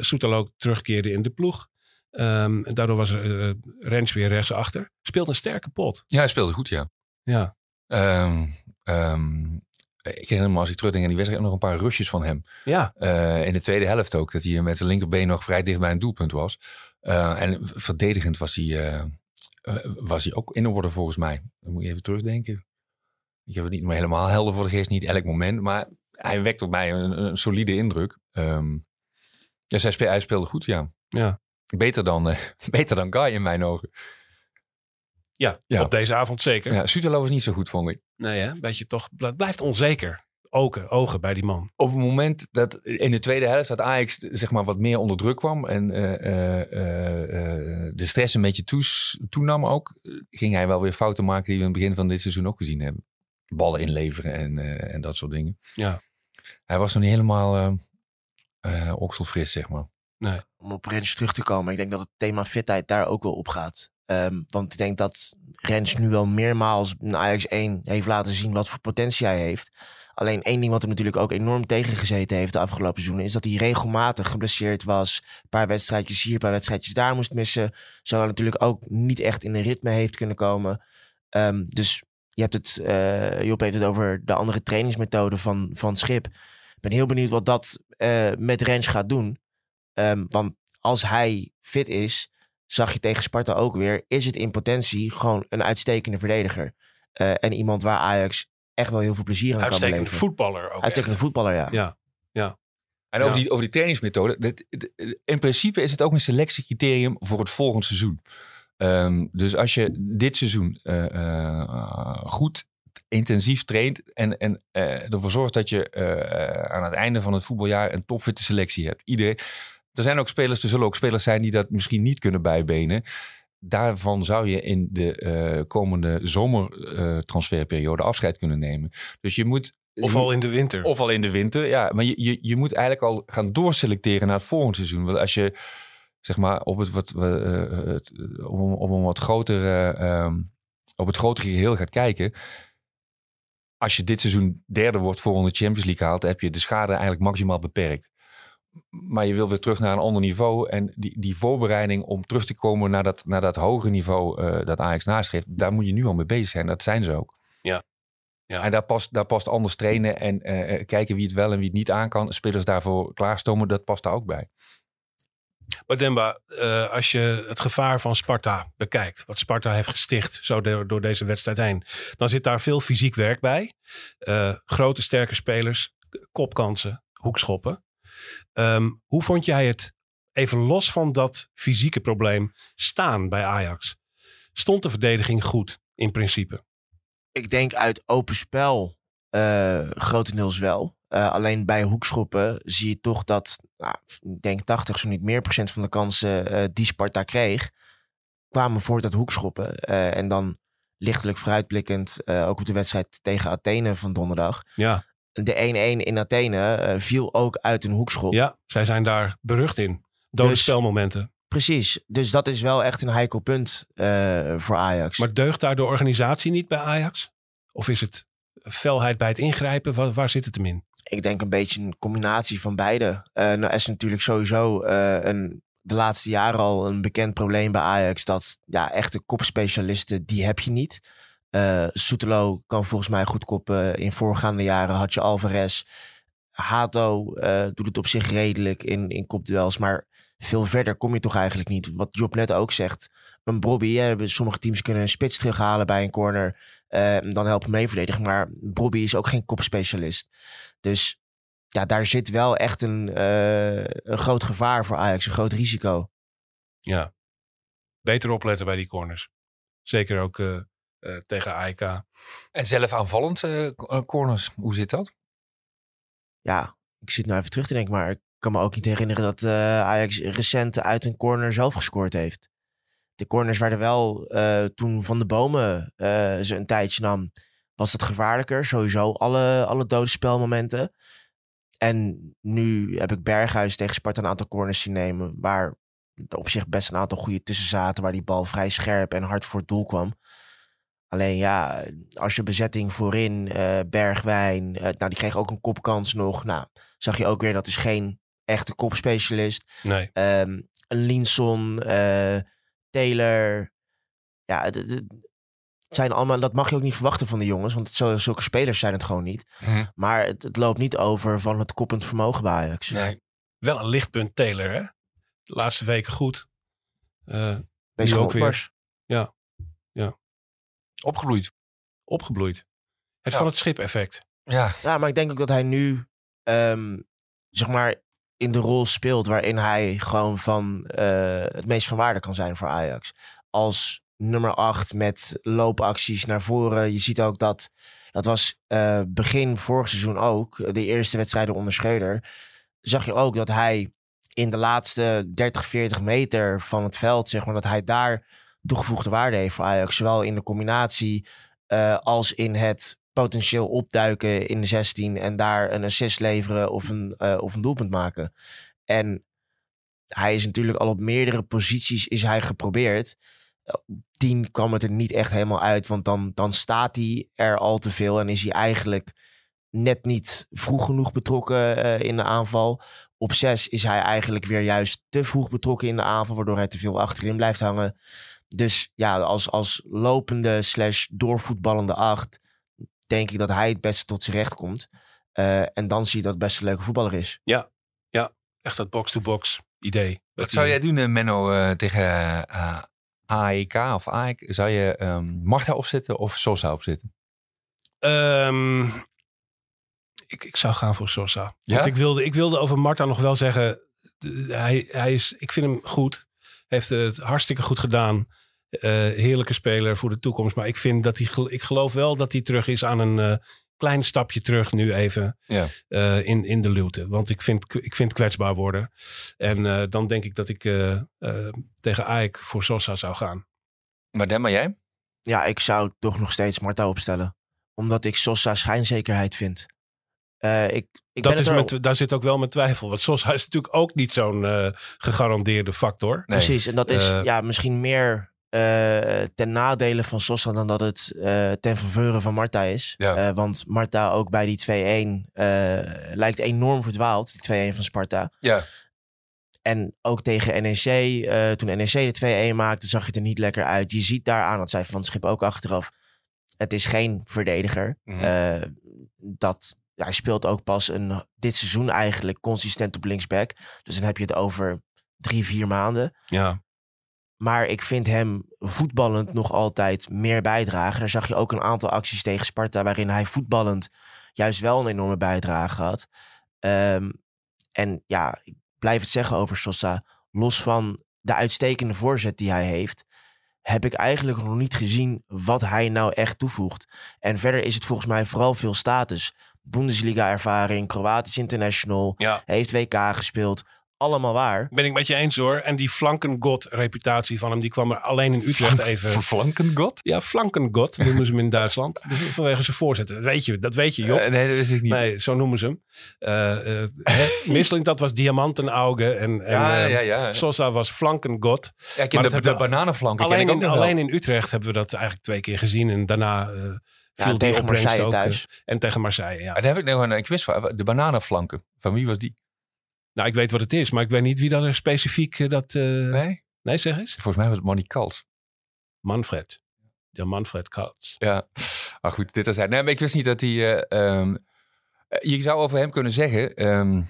Soetalo terugkeerde in de ploeg. Ehm, en daardoor was uh, Rens weer rechtsachter. Speelde een sterke pot. ja, hij speelde goed, ja. Ja. Ehm, ehm, ik herinner me als ik terugdenk aan die wedstrijd nog een paar rushes van hem. Ja. Uh, in de tweede helft ook. Dat hij met zijn linkerbeen nog vrij dicht bij een doelpunt was. Uh, en verdedigend was hij, was hij ook in orde volgens mij. Dan moet je even terugdenken. Ik heb het niet meer helemaal helder voor de geest. Niet elk moment. Maar hij wekt op mij een, een solide indruk. Dus hij, speel, hij speelde goed, ja. Ja. Beter dan, uh, beter dan Guy in mijn ogen. Ja, ja, op deze avond zeker. Ja, Sutelo was niet zo goed, vond ik. Nee, hè? Beetje toch, het blijft onzeker. Ogen, ogen bij die man. Op het moment dat in de tweede helft dat Ajax zeg maar wat meer onder druk kwam en uh, uh, uh, de stress een beetje toes, toenam ook, ging hij wel weer fouten maken die we in het begin van dit seizoen ook gezien hebben. Ballen inleveren en, eh, en dat soort dingen. Ja. Hij was nog niet helemaal okselfris, zeg maar. Nee. Om op Rens terug te komen, ik denk dat het thema fitheid daar ook wel op gaat. Um, want ik denk dat Rens nu wel meermaals in Ajax 1 heeft laten zien wat voor potentie hij heeft. Alleen één ding wat hem natuurlijk ook enorm tegengezeten heeft de afgelopen seizoenen... is dat hij regelmatig geblesseerd was. Een paar wedstrijdjes hier, een paar wedstrijdjes daar moest missen. Zo natuurlijk ook niet echt in een ritme heeft kunnen komen. Um, dus je hebt het, uh, Job heeft het over de andere trainingsmethode van, van Schip. Ik ben heel benieuwd wat dat uh, met Rens gaat doen. Um, want als hij fit is, zag je tegen Sparta ook weer... is het in potentie gewoon een uitstekende verdediger. Uh, en iemand waar Ajax echt wel heel veel plezier aan kan beleven. Uitstekende voetballer ook Uitstekende echt. voetballer, ja. Ja, ja. En over, ja. die, over die trainingsmethode. Dit, dit, in principe is het ook een selectiecriterium voor het volgende seizoen. Um, dus als je dit seizoen uh, uh, goed intensief traint en, en uh, ervoor zorgt dat je aan het einde van het voetbaljaar een topfitte selectie hebt. Iedereen, er zijn ook spelers, er zullen ook spelers zijn die dat misschien niet kunnen bijbenen. Daarvan zou je in de uh, komende zomertransferperiode uh, afscheid kunnen nemen. Dus je moet. Of al in de winter. Of al in de winter, ja. Maar je, je, je moet eigenlijk al gaan doorselecteren naar het volgende seizoen. Want als je zeg maar op het wat uh, het, op, op, een wat grotere um, op het grotere geheel gaat kijken. Als je dit seizoen derde wordt voor de Champions League haalt, heb je de schade eigenlijk maximaal beperkt. Maar je wil weer terug naar een ander niveau. En die, die voorbereiding om terug te komen naar dat, naar dat hogere niveau uh, dat Ajax nastreeft, daar moet je nu al mee bezig zijn. Dat zijn ze ook. Ja. ja. En daar past, daar past anders trainen en uh, kijken wie het wel en wie het niet aan kan. Spelers daarvoor klaarstomen, dat past daar ook bij. Maar Demba, uh, als je het gevaar van Sparta bekijkt, wat Sparta heeft gesticht zo door, door deze wedstrijd heen, dan zit daar veel fysiek werk bij. Grote, sterke spelers, kopkansen, hoekschoppen. Um, hoe vond jij het, even los van dat fysieke probleem, staan bij Ajax? Stond de verdediging goed? in principe. Ik denk uit open spel uh, grotendeels wel. Uh, alleen bij hoekschoppen zie je toch dat, nou, ik denk 80, zo niet meer procent van de kansen uh, die Sparta kreeg, kwamen voort uit hoekschoppen. en dan lichtelijk vooruitblikkend, ook op de wedstrijd tegen Athene van donderdag. Ja. De 1-1 in Athene viel ook uit een hoekschop. Ja, zij zijn daar berucht in. Dode dus, spelmomenten. Precies, dus dat is wel echt een heikel punt voor Ajax. Maar deugt daar de organisatie niet bij Ajax? Of is het felheid bij het ingrijpen? Waar, waar zit het hem in? Ik denk een beetje een combinatie van beide. Uh, nou is natuurlijk sowieso een, de laatste jaren al een bekend probleem bij Ajax. Dat ja, echte kopspecialisten, die heb je niet. Uh, Soetelo kan volgens mij goed koppen. In voorgaande jaren had je Alvarez. Hato doet het op zich redelijk in, in kopduels. Maar veel verder kom je toch eigenlijk niet. Wat Job net ook zegt. Een Bobby, hè, sommige teams kunnen een spits terughalen bij een corner. Uh, dan helpt mee verdedigen. Maar Bobby is ook geen kopspecialist. Dus ja, daar zit wel echt een, een groot gevaar voor Ajax. Een groot risico. Ja, beter opletten bij die corners. Zeker ook tegen AEK. En zelf aanvallend corners, hoe zit dat? Ja, ik zit nu even terug te denken, maar ik kan me ook niet herinneren dat Ajax recent uit een corner zelf gescoord heeft de corners werden wel uh, toen Van de Bomen uh, ze een tijdje nam, was het gevaarlijker. Sowieso alle, alle dode spelmomenten. En nu heb ik Berghuis tegen Sparta een aantal corners zien nemen. Waar op zich best een aantal goede tussen zaten. Waar die bal vrij scherp en hard voor het doel kwam. Alleen ja, als je bezetting voorin, uh, Bergwijn, nou die kreeg ook een kopkans nog. Nou, zag je ook weer dat is geen echte kopspecialist. Nee. Um, een Linson, Taylor. Ja, het, het, zijn allemaal, dat mag je ook niet verwachten van de jongens. Want zulke spelers zijn het gewoon niet. Mhm. Maar het, het, loopt niet over van het koppend vermogen bij Ajax. Nee. Wel een lichtpunt Taylor, hè? De laatste weken goed. Uh, Deze ook weer. Ja. ja. Opgebloeid. Opgebloeid. Het Ja. van het schip effect. Ja. Ja, maar ik denk ook dat hij nu, ehm, zeg maar, in de rol speelt waarin hij gewoon van eh, het meest van waarde kan zijn voor Ajax. Als nummer 8 met loopacties naar voren. Je ziet ook dat, dat was eh, begin vorig seizoen ook, de eerste wedstrijden onder Schreuder, zag je ook dat hij in de laatste 30, 40 meter van het veld, zeg maar, dat hij daar toegevoegde waarde heeft voor Ajax. Zowel in de combinatie eh, als in het potentieel opduiken in de 16 en daar een assist leveren of een, uh, of een doelpunt maken. En hij is natuurlijk al op meerdere posities is hij geprobeerd. Op 10 kwam het er niet echt helemaal uit, want dan, dan staat hij er al te veel en is hij eigenlijk net niet vroeg genoeg betrokken uh, in de aanval. Op 6 is hij eigenlijk weer juist te vroeg betrokken in de aanval, waardoor hij te veel achterin blijft hangen. Dus ja, als, als lopende slash doorvoetballende acht denk ik dat hij het beste tot zijn recht komt. Uh, en dan zie je dat het best een leuke voetballer is. Ja, ja. echt dat box-to-box idee. Wat zou jij doen, Menno, uh, tegen uh, AEK of AEK? Zou je um, Marta opzetten of Sosa opzetten? Um, ik, ik zou gaan voor Sosa. Ja? Want ik wilde, ik wilde over Marta nog wel zeggen, hij, hij is, ik vind hem goed. Heeft het hartstikke goed gedaan. Uh, heerlijke speler voor de toekomst. Maar ik vind dat hij, ik geloof wel dat hij terug is aan een uh, klein stapje terug nu even ja. uh, in, in de luwte. Want ik vind, ik vind kwetsbaar worden. En dan denk ik dat ik tegen Aik voor Sosa zou gaan. Maar Demma, jij? Ja, ik zou toch nog steeds Marta opstellen. Omdat ik Sosa schijnzekerheid vind. Ik, ik dat ben is met, daar zit ook wel mijn twijfel. Want Sosa is natuurlijk ook niet zo'n gegarandeerde factor. Nee. Precies, en dat is ja, misschien meer uh, ten nadele van Sosa dan dat het uh, ten faveur van Marta is. Ja. Uh, want Marta ook bij die 2-1 lijkt enorm verdwaald, die 2-1 van Sparta. Ja. En ook tegen NEC, toen NEC de 2-1 maakte, zag je er niet lekker uit. Je ziet daaraan, dat zei Van het Schip ook achteraf, het is geen verdediger. Mhm. dat, ja, hij speelt ook pas een, dit seizoen eigenlijk consistent op linksback. Dus dan heb je het over drie, vier maanden. Ja. Maar ik vind hem voetballend nog altijd meer bijdragen. Daar zag je ook een aantal acties tegen Sparta waarin hij voetballend juist wel een enorme bijdrage had. Um, en ja, ik blijf het zeggen over Sosa. Los van de uitstekende voorzet die hij heeft, heb ik eigenlijk nog niet gezien wat hij nou echt toevoegt. En verder is het volgens mij vooral veel status. Bundesliga-ervaring, Kroatisch international, Ja. heeft WK gespeeld. Allemaal waar. Ben ik met je eens hoor. En die flankengod-reputatie van hem, die kwam er alleen in Utrecht even. Flankengod? Ja, flankengod noemen ze hem in Duitsland. Vanwege zijn voorzitter. Dat weet je, dat weet je Job. Eh, nee, dat wist ik niet. Nee, zo noemen ze hem. Hè, Misseling, dat was diamantenauge. En, en ja, ja, ja. Sosa was flankengod. ja ik ken maar de, de bananenflanken ken Alleen ik ook in, nog wel. alleen in Utrecht hebben we dat eigenlijk twee keer gezien. En daarna eh viel Ja, die tegen Marseille ook. eh, thuis. en tegen Marseille, ja. Daar heb ik nog een, een quiz van. De bananenflanken. Van wie was die? Nou, ik weet wat het is, maar ik weet niet wie dat er specifiek eh, dat... eh, nee? Nee? zeg eens. Volgens mij was het Manny Kals. Manfred. Ja, Manfred Kaltz. Ja, maar goed, dit is hij. Nee, maar ik wist niet dat hij... eh, ehm, eh, je zou over hem kunnen zeggen... ehm,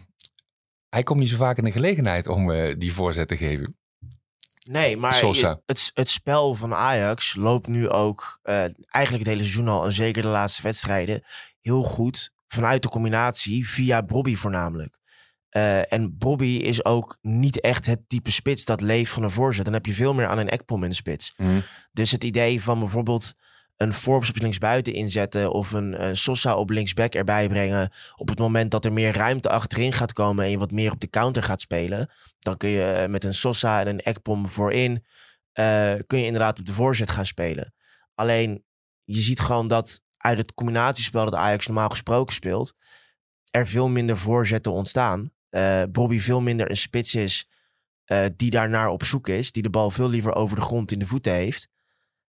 hij komt niet zo vaak in de gelegenheid om eh, die voorzet te geven. Nee, maar je- het, het spel van Ajax loopt nu ook eh, eigenlijk het hele seizoen al, en zeker de laatste wedstrijden, heel goed vanuit de combinatie via Bobby voornamelijk. Eh, en Bobby is ook niet echt het type spits dat leeft van een voorzet. Dan heb je veel meer aan een ekpom in de spits. Mhm. Dus het idee van bijvoorbeeld een Forbes op linksbuiten inzetten of een, een Sosa op linksback erbij brengen op het moment dat er meer ruimte achterin gaat komen en je wat meer op de counter gaat spelen, dan kun je eh, met een Sosa en een Ekpom voorin eh, kun je inderdaad op de voorzet gaan spelen. Alleen je ziet gewoon dat uit het combinatiespel dat Ajax normaal gesproken speelt, er veel minder voorzetten ontstaan. Eh Bobby veel minder een spits is eh, die daarnaar op zoek is, die de bal veel liever over de grond in de voeten heeft.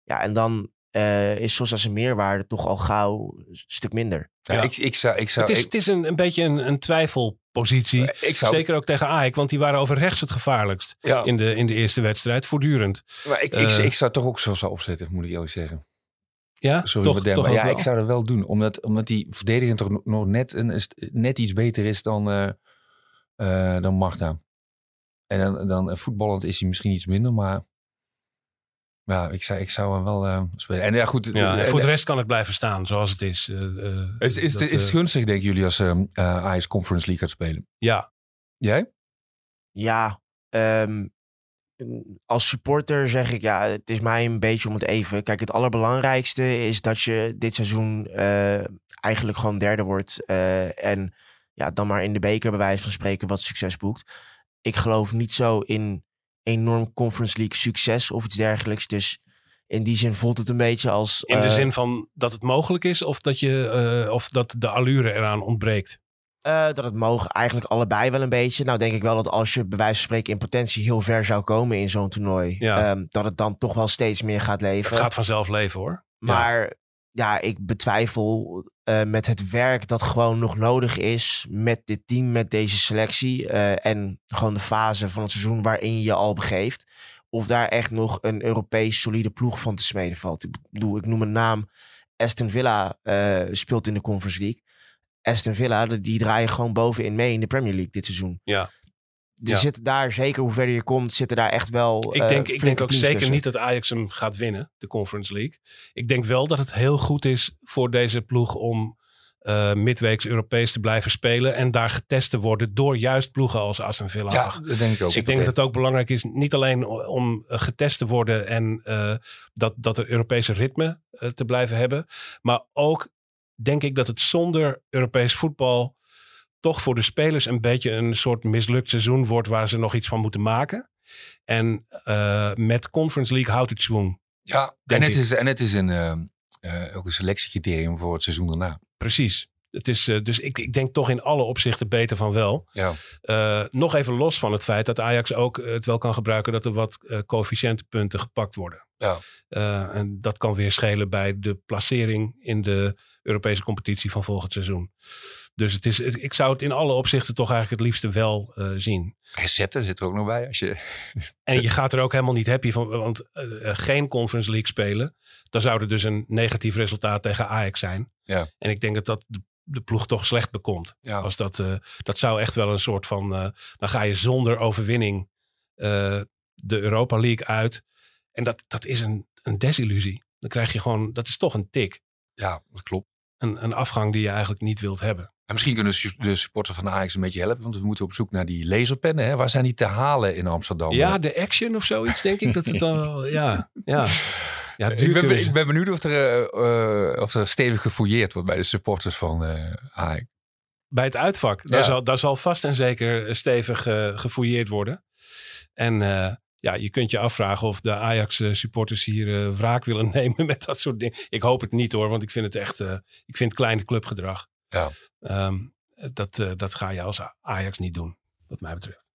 Ja, en dan eh, is Sosa zijn meerwaarde toch al gauw een stuk minder. Ja, Ja. Ik, ik zou... Ik zou Het is, ik, het is een, een beetje een, een twijfelpositie. ik zou Zeker ook tegen Ajax, want die waren over rechts het gevaarlijkst ja, in, de, in de eerste wedstrijd, voortdurend. maar ik, ik, eh, ik zou toch ook zo zou opzetten, moet ik eerlijk zeggen. Ja, Sorry, toch, maar ja, wel? ik zou dat wel doen. Omdat, omdat die verdediging toch nog- net, een, is- net iets beter is dan, eh eh, dan Marta. En dan, dan eh, voetballend is hij misschien iets minder, maar ja, ik zou, ik zou hem wel eh, spelen. En ja, goed. Ja, en eh, voor de rest kan het blijven staan zoals het is. Eh, eh, is, is, dat, is, het gunstig, denken jullie, als eh eh, Ajax Conference League gaat spelen? ja, Jij? Ja, ehm, als supporter zeg ik ja, het is mij een beetje om het even. Kijk, het allerbelangrijkste is dat je dit seizoen eh, eigenlijk gewoon derde wordt. eh, en ja, dan maar in de beker bij wijze van spreken wat succes boekt. Ik geloof niet zo in enorm Conference League succes of iets dergelijks. Dus in die zin voelt het een beetje als... in de eh, zin van dat het mogelijk is of dat, je, eh, of dat de allure eraan ontbreekt. Eh, dat het mogen eigenlijk allebei wel een beetje. Nou denk ik wel dat als je bij wijze van spreken in potentie heel ver zou komen in zo'n toernooi. Ja. ehm, dat het dan toch wel steeds meer gaat leven. Het gaat vanzelf leven hoor. Maar ja, ik betwijfel eh, met het werk dat gewoon nog nodig is met dit team, met deze selectie. eh, en gewoon de fase van het seizoen waarin je al begeeft. Of daar echt nog een Europees solide ploeg van te smeden valt. Ik noem een naam. Aston Villa eh, speelt in de Conference League. Aston Villa, die draaien gewoon bovenin mee in de Premier League dit seizoen. Ja. Ja. zitten daar, zeker hoe verder je komt, zitten daar echt wel Ik eh, denk, ik denk flinke ook zeker tussen. niet dat Ajax hem gaat winnen, de Conference League. Ik denk wel dat het heel goed is voor deze ploeg om eh, midweeks Europees te blijven spelen. En daar getest te worden door juist ploegen als Aston Villa. Ja, dat denk ik ook. Dus ik denk dat het ook belangrijk is, niet alleen om eh, getest te worden en eh, dat, dat er Europese ritme eh, te blijven hebben. Maar ook denk ik dat het zonder Europees voetbal toch voor de spelers een beetje een soort mislukt seizoen wordt waar ze nog iets van moeten maken. En eh, met Conference League houdt het zwoeng. Ja, en het, ik. is, en het is een, eh, eh, ook een selectiecriterium voor het seizoen daarna. Precies. Het is, eh, dus ik, ik denk toch in alle opzichten beter van wel. Ja. Nog even los van het feit dat Ajax ook het wel kan gebruiken dat er wat coëfficiëntenpunten gepakt worden. Ja. En dat kan weer schelen bij de placering in de Europese competitie van volgend seizoen. Dus het is, ik zou het in alle opzichten toch eigenlijk het liefste wel eh, zien. Resetten zit er ook nog bij. Als je, En je gaat er ook helemaal niet happy van, want eh, eh, geen Conference League spelen, dan zou er dus een negatief resultaat tegen Ajax zijn. Ja. En ik denk dat dat de, de ploeg toch slecht bekomt. ja. Als dat, dat zou echt wel een soort van. dan ga je zonder overwinning de Europa League uit. En dat, dat is een, een desillusie. Dan krijg je gewoon. Dat is toch een tik. ja, dat klopt. Een, een afgang die je eigenlijk niet wilt hebben. En misschien kunnen de supporters van Ajax een beetje helpen. Want we moeten op zoek naar die laserpennen. Hè? Waar zijn die te halen in Amsterdam? Ja, de action of zoiets, denk ik dat het al. Ja, ja. ja ik, ben, ik ben benieuwd of er, eh, eh, of er stevig gefouilleerd wordt bij de supporters van eh Ajax. bij het uitvak. Daar, Ja. zal, daar zal vast en zeker stevig gefouilleerd worden. En ja, je kunt je afvragen of de Ajax-supporters hier eh, wraak willen nemen met dat soort dingen. Ik hoop het niet hoor, want ik vind het echt eh, ik vind kleine clubgedrag. Ja. Ehm, dat, eh, dat ga je als Ajax niet doen, wat mij betreft.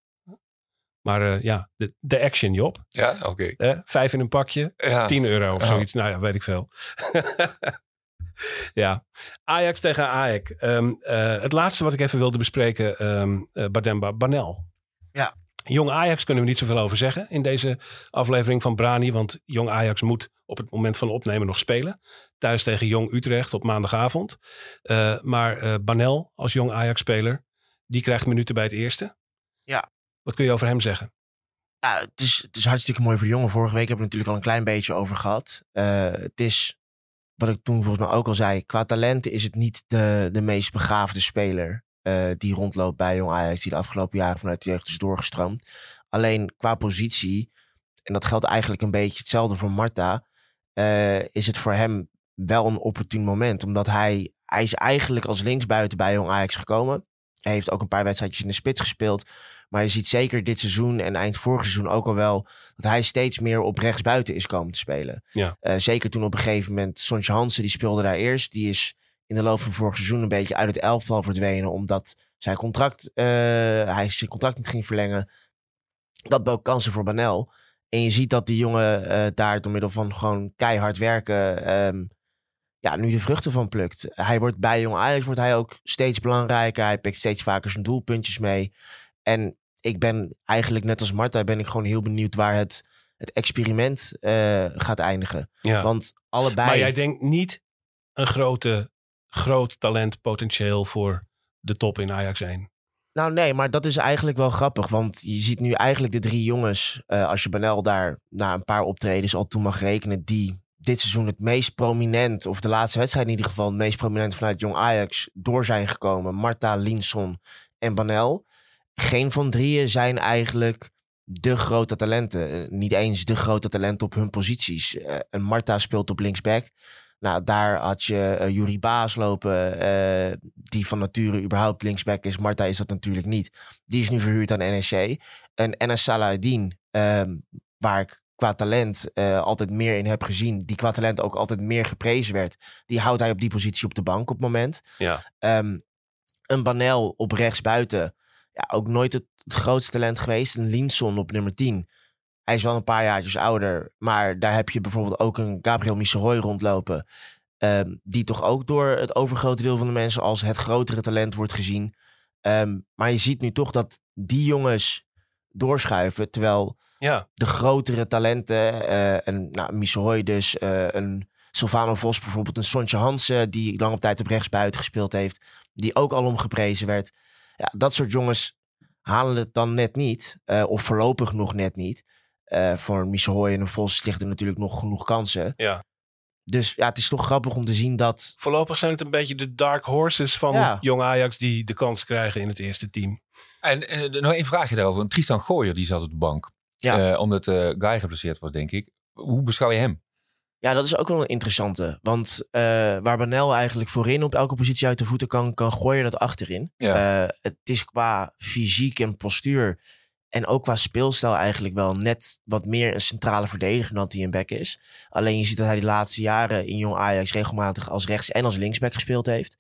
Maar eh, ja, de, de action, Job. Ja, oké. Hè? Vijf in een pakje, Ja. 10 euro of Ja. zoiets. Nou ja, weet ik veel. ja, Ajax tegen Ajax. Ehm, eh, het laatste wat ik even wilde bespreken, ehm eh, Bademba Banel. Ja. Jong Ajax kunnen we niet zoveel over zeggen in deze aflevering van Brani. Want Jong Ajax moet op het moment van opnemen nog spelen. Thuis tegen Jong Utrecht op maandagavond. Eh, maar eh Banel als Jong Ajax-speler, die krijgt minuten bij het eerste. Ja. Wat kun je over hem zeggen? Het, is, het is hartstikke mooi voor de jongen. Vorige week hebben we het natuurlijk al een klein beetje over gehad. Eh, het is, wat ik toen volgens mij ook al zei, qua talenten is het niet de, de meest begaafde speler eh, die rondloopt bij Jong Ajax, die de afgelopen jaren vanuit de jeugd is doorgestroomd. Alleen qua positie, en dat geldt eigenlijk een beetje hetzelfde voor Marta, eh, is het voor hem wel een opportun moment. Omdat hij, hij is eigenlijk als linksbuiten bij Jong Ajax gekomen. Hij heeft ook een paar wedstrijdjes in de spits gespeeld. Maar je ziet zeker dit seizoen en eind vorig seizoen ook al wel dat hij steeds meer op rechtsbuiten is komen te spelen. Ja. Eh, zeker toen op een gegeven moment Sontje Hansen, die speelde daar eerst. Die is in de loop van vorig seizoen een beetje uit het elftal verdwenen. Omdat zijn contract, eh, hij zijn contract niet ging verlengen. Dat bood kansen voor Banel. En je ziet dat die jongen eh, daar door middel van gewoon keihard werken... ehm, ja, nu de vruchten van plukt. Hij wordt bij Jong Ajax wordt hij ook steeds belangrijker. Hij pikt steeds vaker zijn doelpuntjes mee. En ik ben eigenlijk net als Marta ben ik gewoon heel benieuwd waar het, het experiment eh, gaat eindigen. Ja. Want allebei... Maar jij denkt niet een grote, groot talent potentieel voor de top in Ajax 1. Nou nee, maar dat is eigenlijk wel grappig. Want je ziet nu eigenlijk de drie jongens, eh, als je Banel daar na een paar optredens al toe mag rekenen, die dit seizoen het meest prominent, of de laatste wedstrijd in ieder geval, het meest prominent vanuit Jong Ajax door zijn gekomen. Marta, Linson en Banel. Geen van drieën zijn eigenlijk de grote talenten. Eh, niet eens de grote talenten op hun posities. Een Marta speelt op linksback. Nou, daar had je uh, Yuri Baas lopen, uh, die van nature überhaupt linksback is. Marta is dat natuurlijk niet. Die is nu verhuurd aan NEC. En Enes Salahdin, uh, waar ik qua talent uh, altijd meer in heb gezien, die qua talent ook altijd meer geprezen werd, die houdt hij op die positie op de bank op het moment. Ja. Um, een Banel op rechts buiten, ja, ook nooit het, het grootste talent geweest. Een Linson op nummer 10. Hij is wel een paar jaartjes ouder. Maar daar heb je bijvoorbeeld ook een Gabriel Misseroy rondlopen. Um, die toch ook door het overgrote deel van de mensen als het grotere talent wordt gezien. Um, maar je ziet nu toch dat die jongens doorschuiven. Terwijl ja. de grotere talenten, uh, een nou, Misseroy dus, uh, een Sylvano Vos bijvoorbeeld, een Sontje Hansen die lang op tijd op rechtsbuiten gespeeld heeft. Die ook al omgeprezen werd. Ja, dat soort jongens halen het dan net niet. Uh, of voorlopig nog net niet. Uh, voor Michel Hoy en een Vos ligt er natuurlijk nog genoeg kansen. Ja. Dus ja, het is toch grappig om te zien dat... Voorlopig zijn het een beetje de dark horses van ja. jong Ajax die de kans krijgen in het eerste team. En, en nog één vraagje daarover. Tristan Gooier die zat op de bank. Ja. Uh, omdat uh, Guy geblesseerd was, denk ik. Hoe beschouw je hem? Ja, dat is ook wel een interessante. Want uh, waar Banel eigenlijk voorin op elke positie uit de voeten kan, kan gooien dat achterin. Ja. Uh, het is qua fysiek en postuur en ook qua speelstijl eigenlijk wel net wat meer een centrale verdediger dan hij een back is. Alleen je ziet dat hij de laatste jaren in Jong Ajax regelmatig als rechts- en als linksback gespeeld heeft.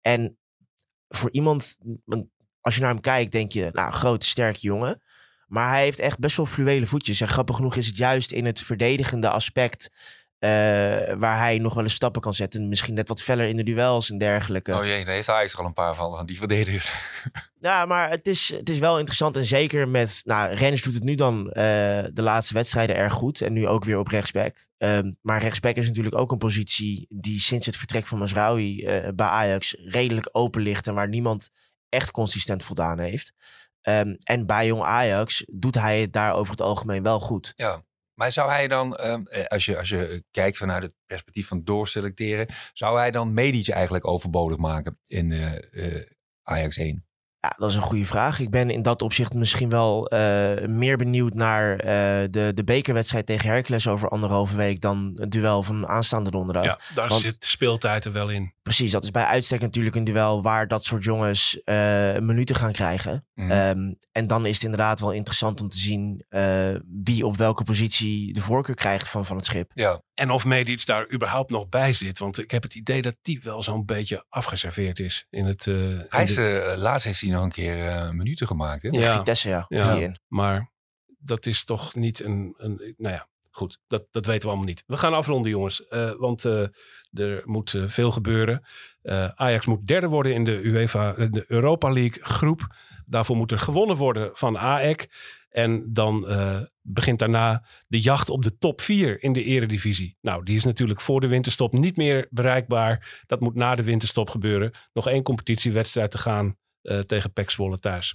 En voor iemand, als je naar hem kijkt, denk je, nou, grote, sterke jongen. Maar hij heeft echt best wel fluwele voetjes. En grappig genoeg is het juist in het verdedigende aspect waar hij nog wel eens stappen kan zetten. Misschien net wat feller in de duels en dergelijke. Oh jee, daar heeft Ajax er al een paar van, van die verdedigers. Ja, maar het is, het is wel interessant. En zeker met... Nou, Rens doet het nu dan uh, de laatste wedstrijden erg goed. En nu ook weer op rechtsback. Um, maar rechtsback is natuurlijk ook een positie... die sinds het vertrek van Masraoui uh, bij Ajax redelijk open ligt. En waar niemand echt consistent voldaan heeft. Um, en bij Jong Ajax doet hij het daar over het algemeen wel goed. Ja. Maar zou hij dan, ehm, eh, als, je, als je kijkt vanuit het perspectief van doorselecteren, zou hij dan Medici eigenlijk overbodig maken in eh, eh, Ajax 1? Ja, dat is een goede vraag. Ik ben in dat opzicht misschien wel eh, meer benieuwd naar eh, de, de bekerwedstrijd tegen Hercules over anderhalve week dan het duel van aanstaande donderdag. Ja, daar want- zit de speeltijd er wel in. Precies, dat is bij uitstek natuurlijk een duel waar dat soort jongens eh, minuten gaan krijgen. Mhm. Ehm, en dan is het inderdaad wel interessant om te zien eh, wie op welke positie de voorkeur krijgt van, van het schip. Ja, En of Medic daar überhaupt nog bij zit. Want ik heb het idee dat die wel zo'n beetje afgeserveerd is. In het, eh, in hij is, de- laatst heeft hij nog een keer eh, minuten gemaakt. Hè? Ja. Vitesse, ja. Ja. Drie in. Maar dat is toch niet een. een nou ja, goed. Dat, dat weten we allemaal niet. We gaan afronden, jongens. eh, want eh, er moet veel gebeuren. Eh, Ajax moet derde worden in de UEFA, de Europa League groep. Daarvoor moet er gewonnen worden van AEK. En dan eh, begint daarna de jacht op de top 4 in de eredivisie. Nou, die is natuurlijk voor de winterstop niet meer bereikbaar. Dat moet na de winterstop gebeuren. Nog één competitiewedstrijd te gaan tegen PEC Zwolle thuis.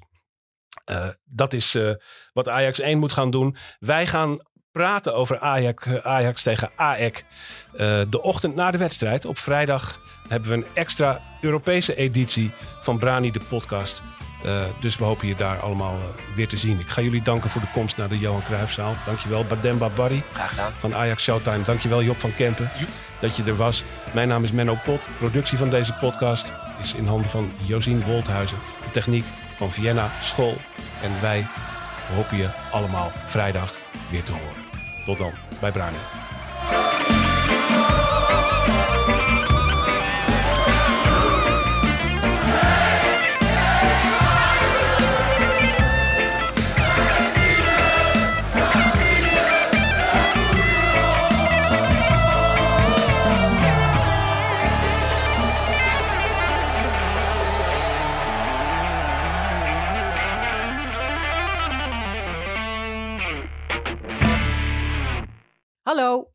Eh, dat is eh, wat Ajax 1 moet gaan doen. Wij gaan praten over Ajax, eh, Ajax tegen AEK eh, de ochtend na de wedstrijd. Op vrijdag hebben we een extra Europese editie van Brani de podcast. Eh, dus we hopen je daar allemaal eh, weer te zien. Ik ga jullie danken voor de komst naar de Johan Cruijffzaal. Dankjewel Bademba Barry Graag gedaan. van Ajax Showtime. Dankjewel Job van Kempen dat je er was. Mijn naam is Menno Pot. Productie van deze podcast is in handen van Josien Wolthuizen. De techniek van Vienna School. En wij hopen je allemaal vrijdag weer te horen. Tot dan bij Brani.